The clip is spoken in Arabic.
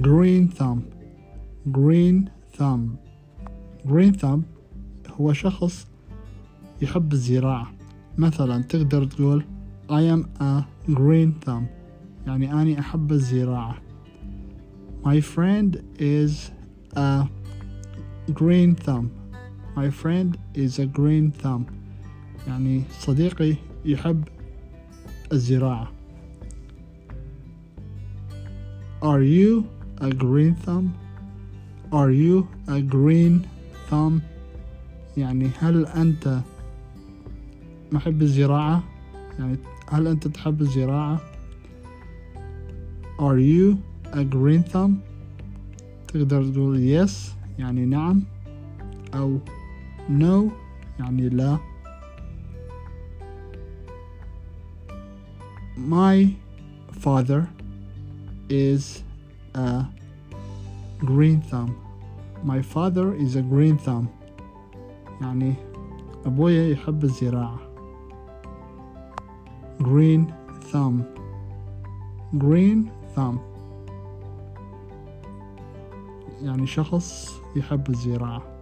green thumb green thumb green thumb هو شخص يحب الزراعة مثلا تقدر تقول I am a green thumb يعني أني أحب الزراعة My friend is a green thumb My friend is a green thumb يعني صديقي يحب الزراعة Are you a green thumb? Are you a green thumb? يعني هل أنت محب الزراعة؟ يعني هل أنت تحب الزراعة؟ Are you a green thumb؟ تقدر تقول yes يعني نعم أو no يعني لا My father is a green thumb My father is a green thumb يعني أبويا يحب الزراعة green thumb green thumb يعني شخص يحب الزراعة